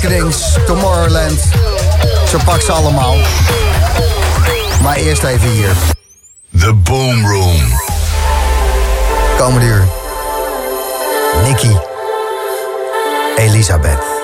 Kings, Tomorrowland. ze pak ze allemaal. Maar eerst even hier. The Boom Room. Komende uur. Nikki. Elisabeth.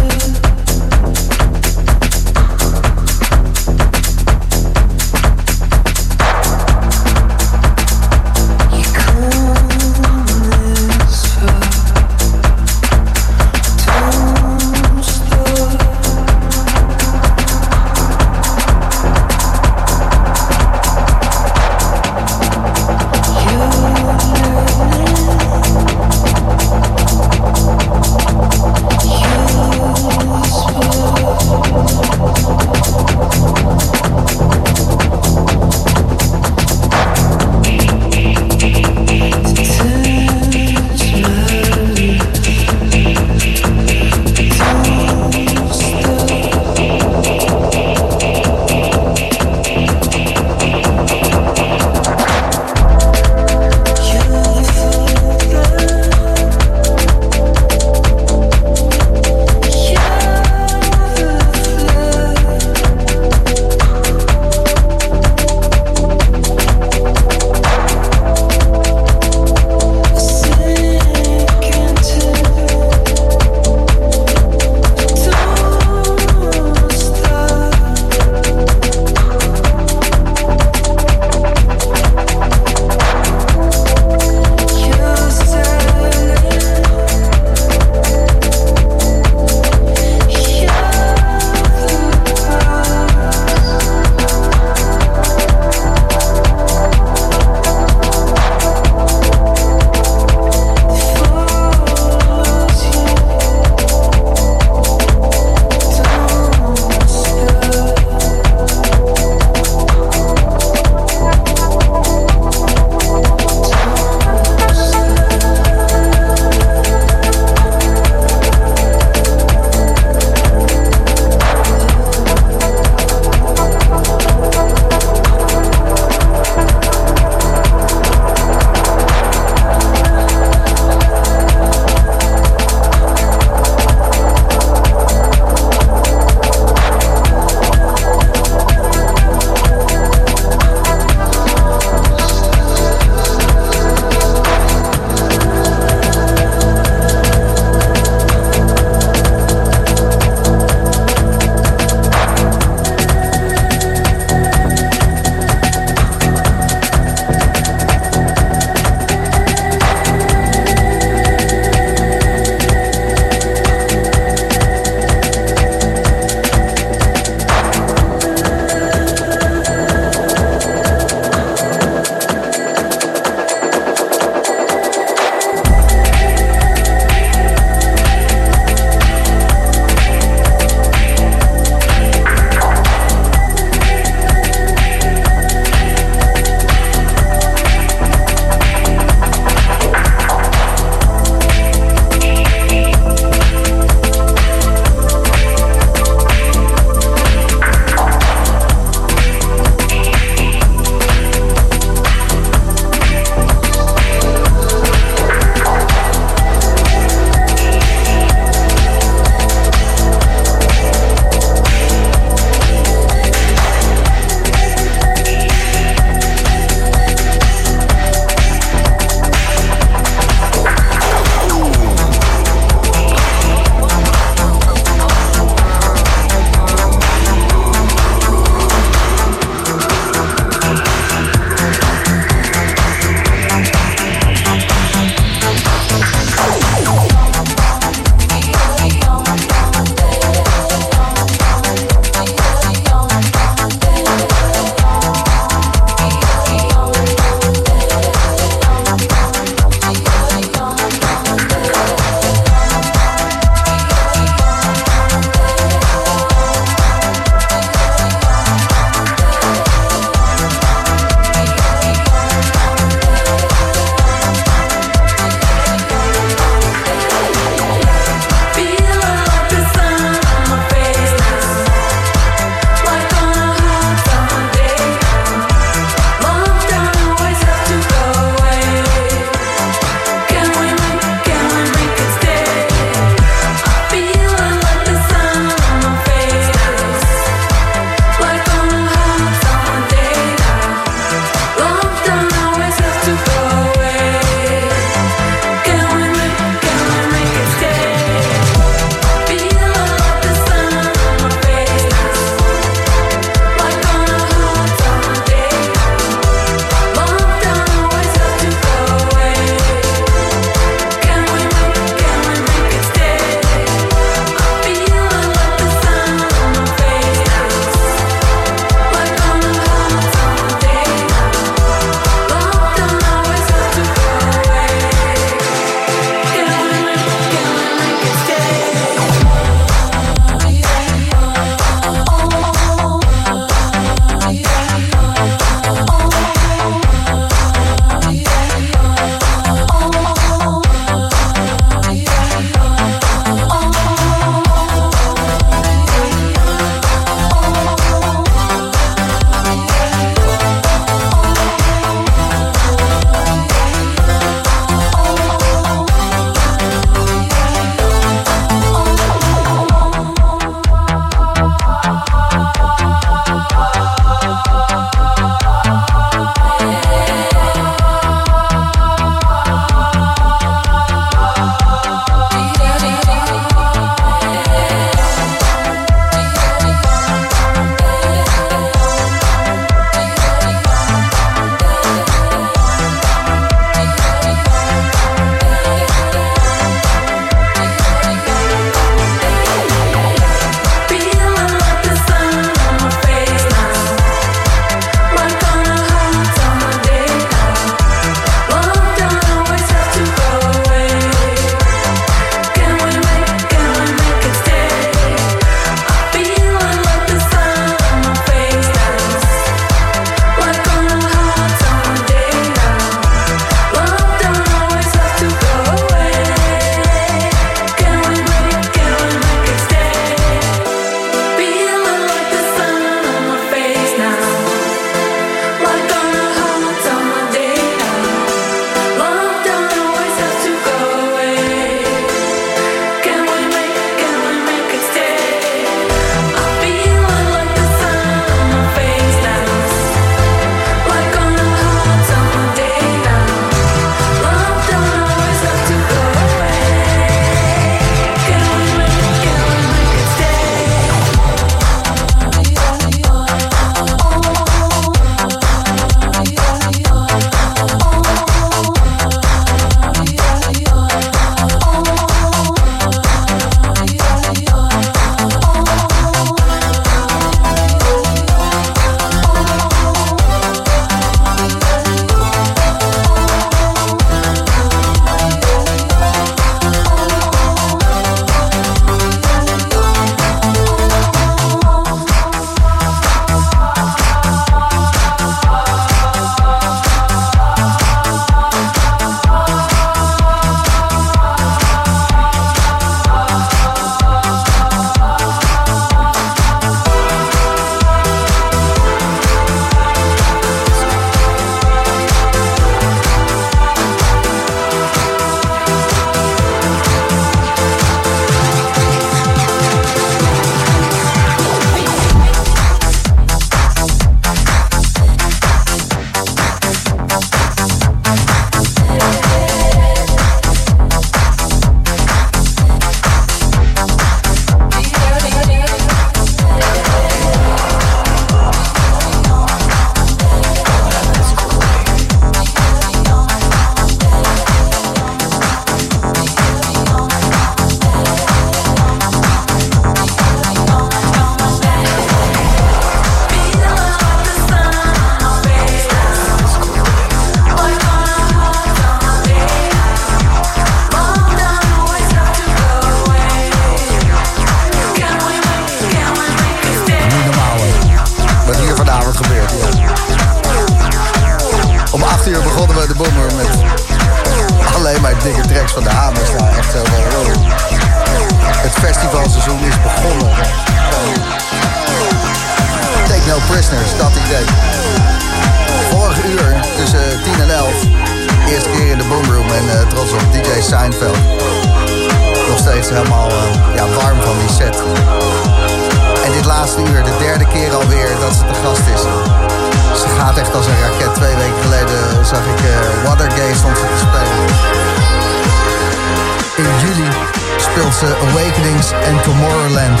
Speelt ze Awakenings en Tomorrowland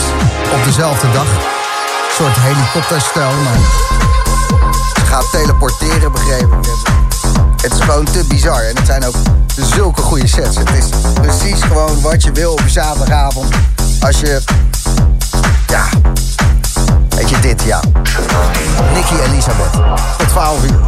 op dezelfde dag. Een soort helikopterstijl, maar ze gaat teleporteren, begrepen. Het is gewoon te bizar. En het zijn ook zulke goede sets. Het is precies gewoon wat je wil op zaterdagavond. Als je... Ja... Weet je dit, ja. Nicky Elisabeth. Tot 12 uur.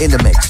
In the mix.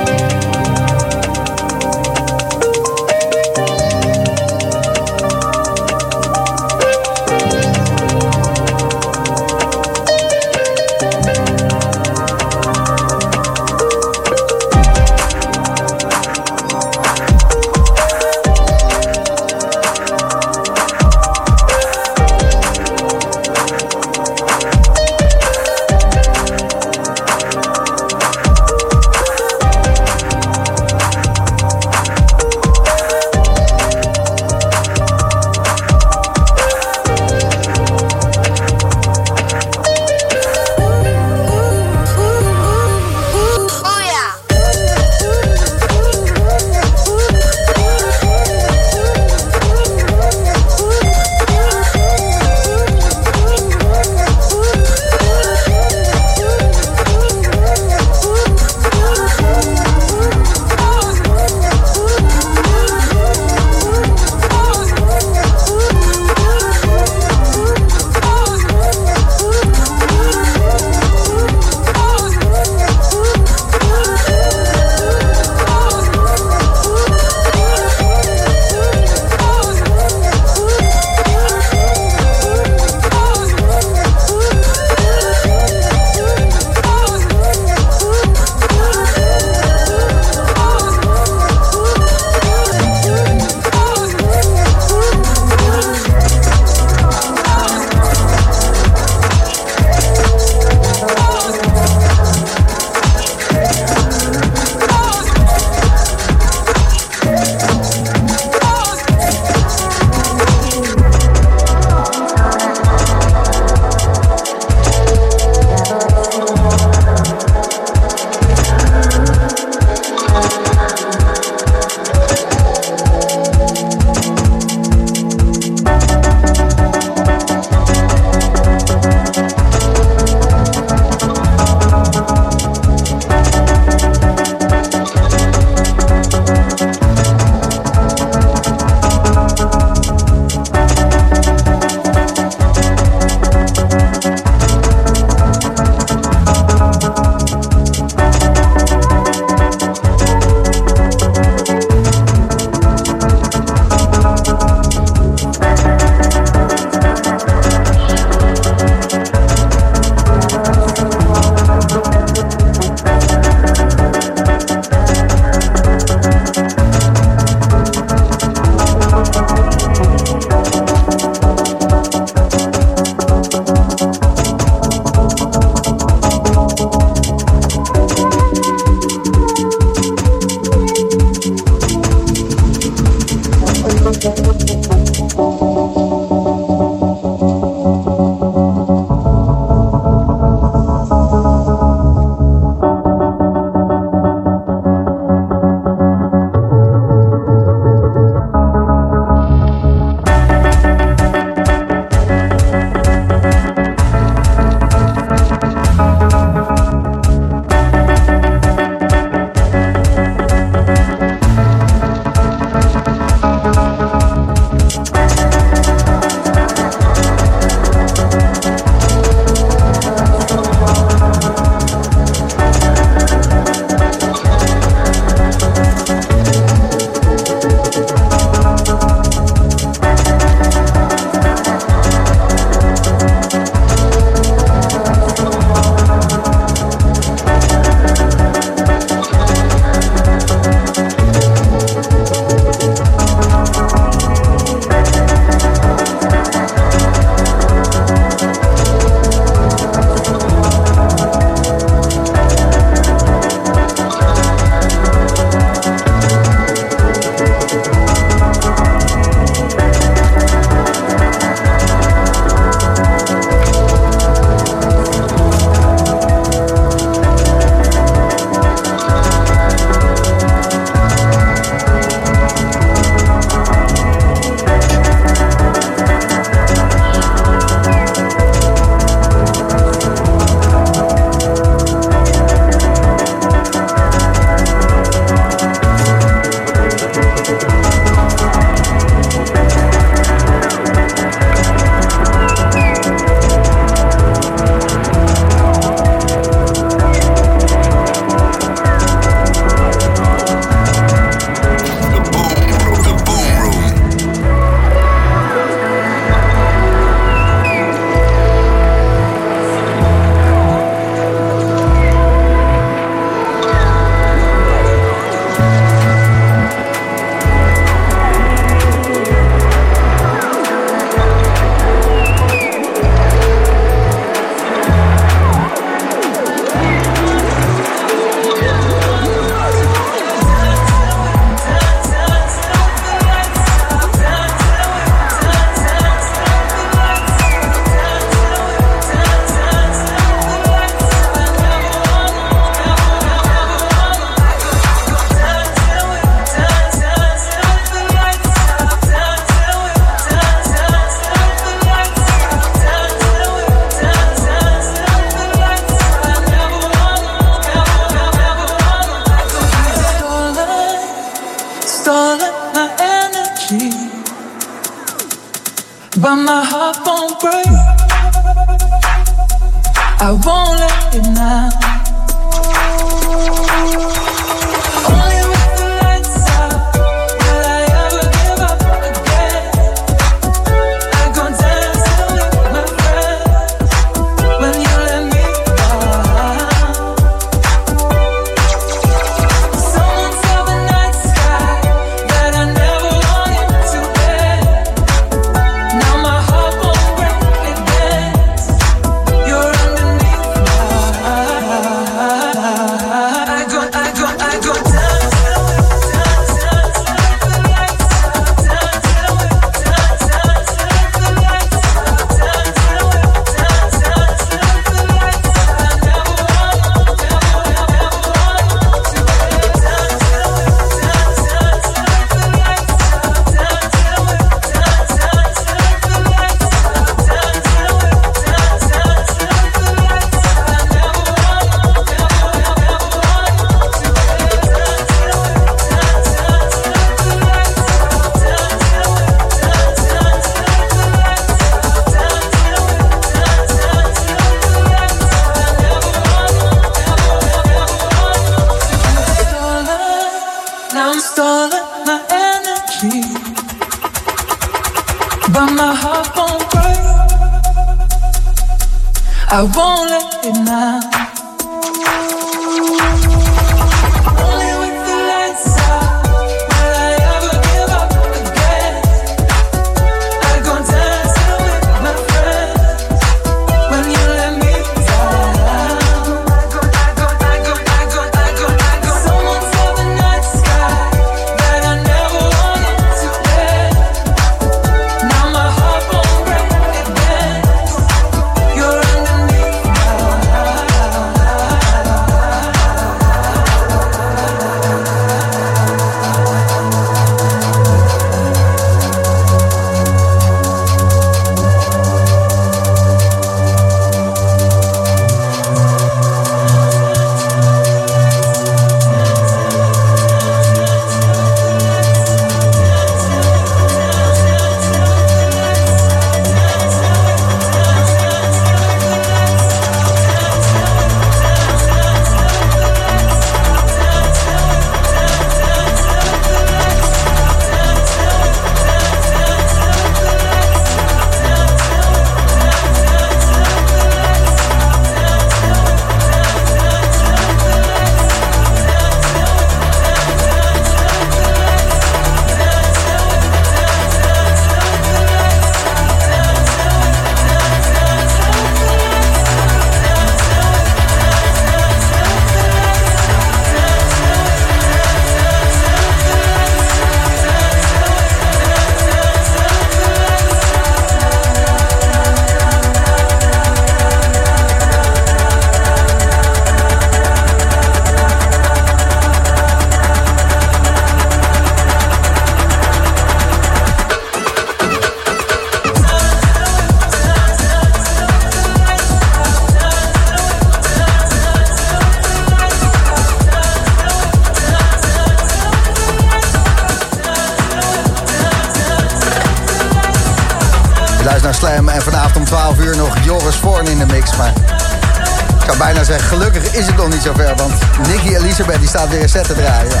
het weer zetten draaien.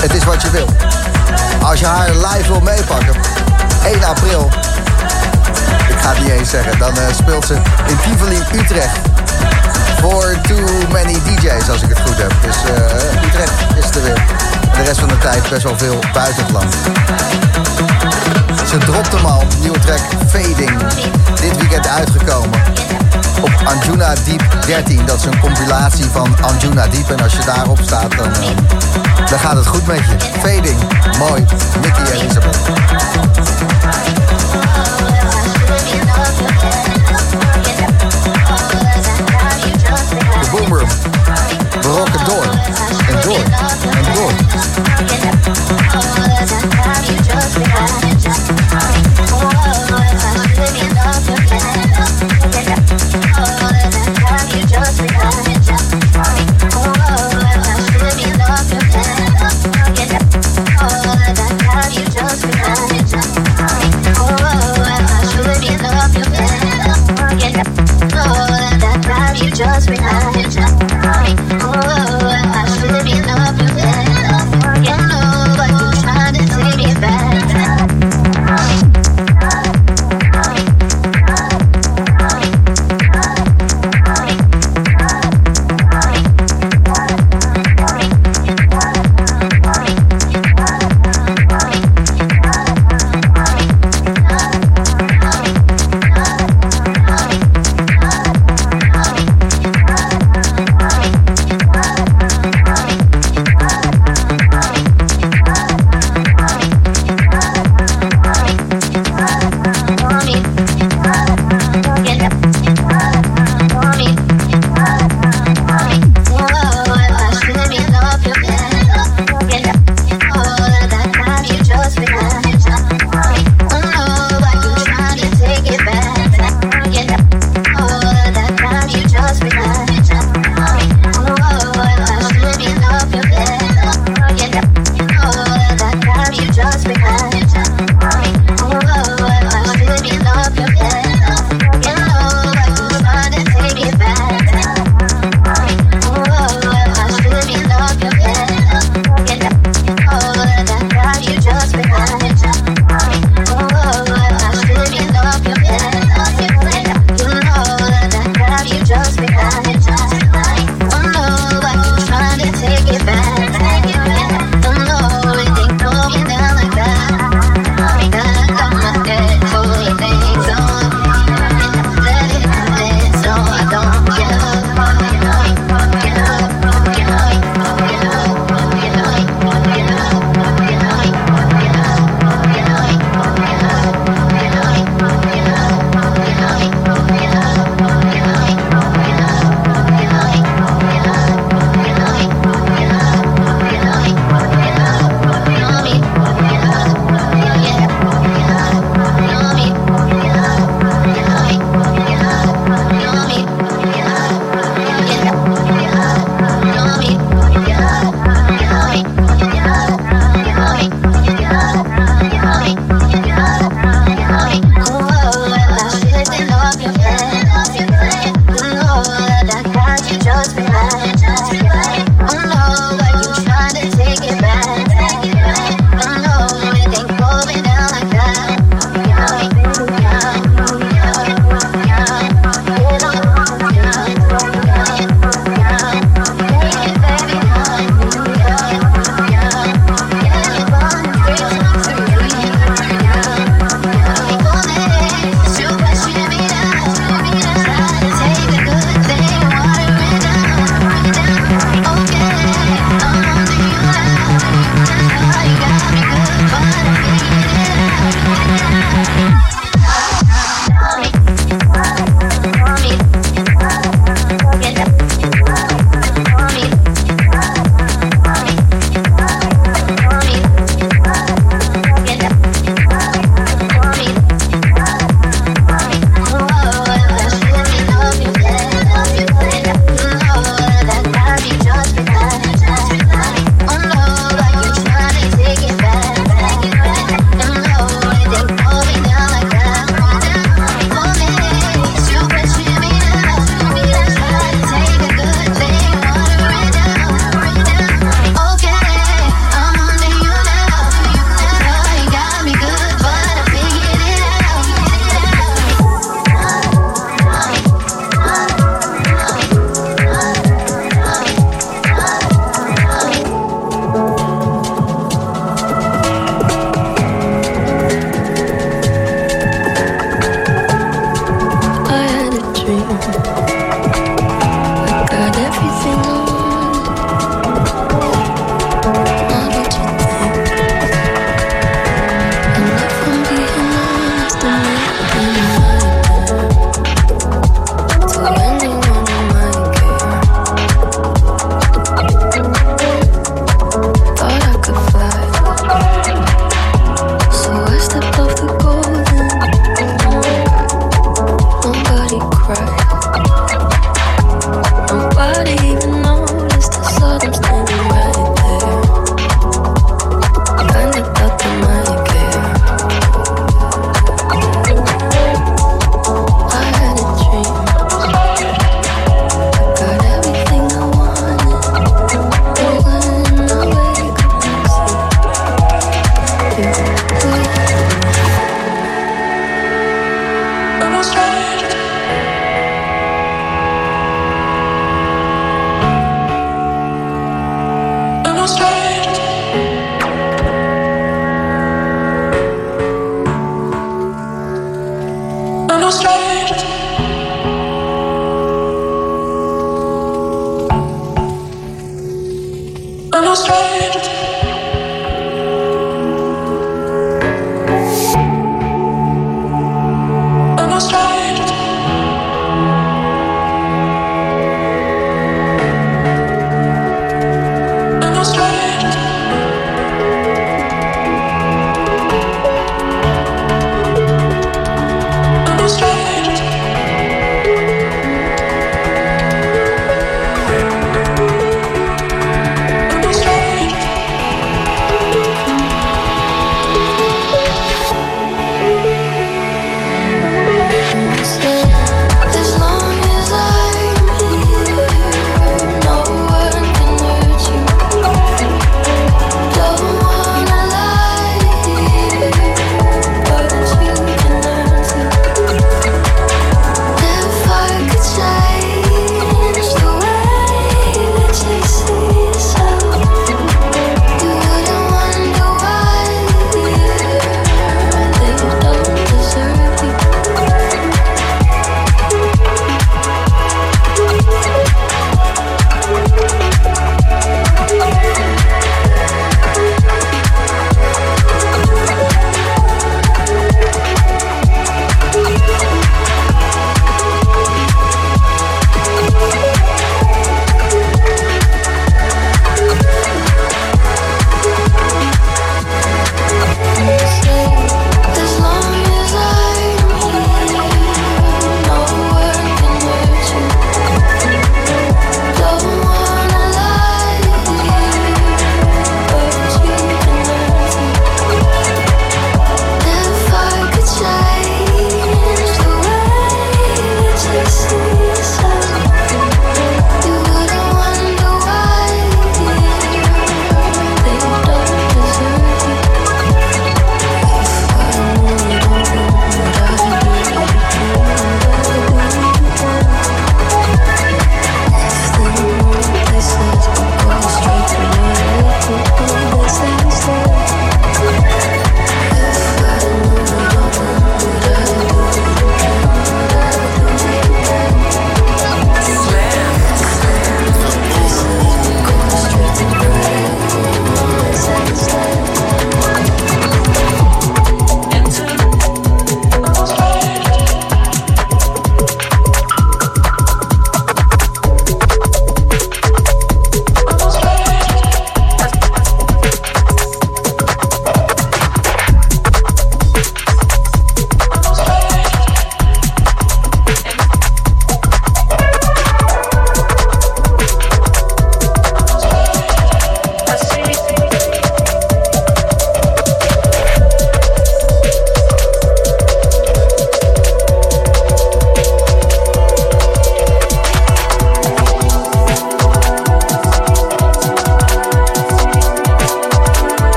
Het is wat je wil. Als je haar live wil meepakken, 1 april. Ik ga het niet eens zeggen. Dan eh, speelt ze in Tivoli, Utrecht. For too many DJ's, als ik het goed heb. Dus eh, Utrecht is er weer. De rest van de tijd best wel veel buitenland. Ze dropt hem al. Nieuwe track Fading. Dit weekend uitgekomen op Anjuna Deep 13. Dat is een compilatie van Anjuna Deep. En als je daarop staat, dan, eh, dan gaat het goed met je. Fading, mooi. Nicky Elizabeth. De Boomer. We rocken door. En door.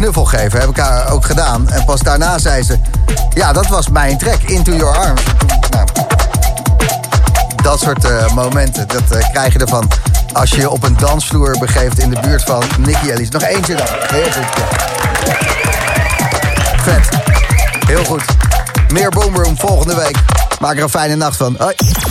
Knuffel geven. Heb ik haar ook gedaan. En pas daarna zei ze... Ja, dat was mijn track. Into Your Arms. Nou, dat soort eh, momenten, dat eh, krijg je ervan als je je op een dansvloer begeeft in de buurt van Nicky Ellis. Nog eentje dan. Heel goed. Vet. Heel goed. Meer Boomroom volgende week. Maak er een fijne nacht van. Hoi.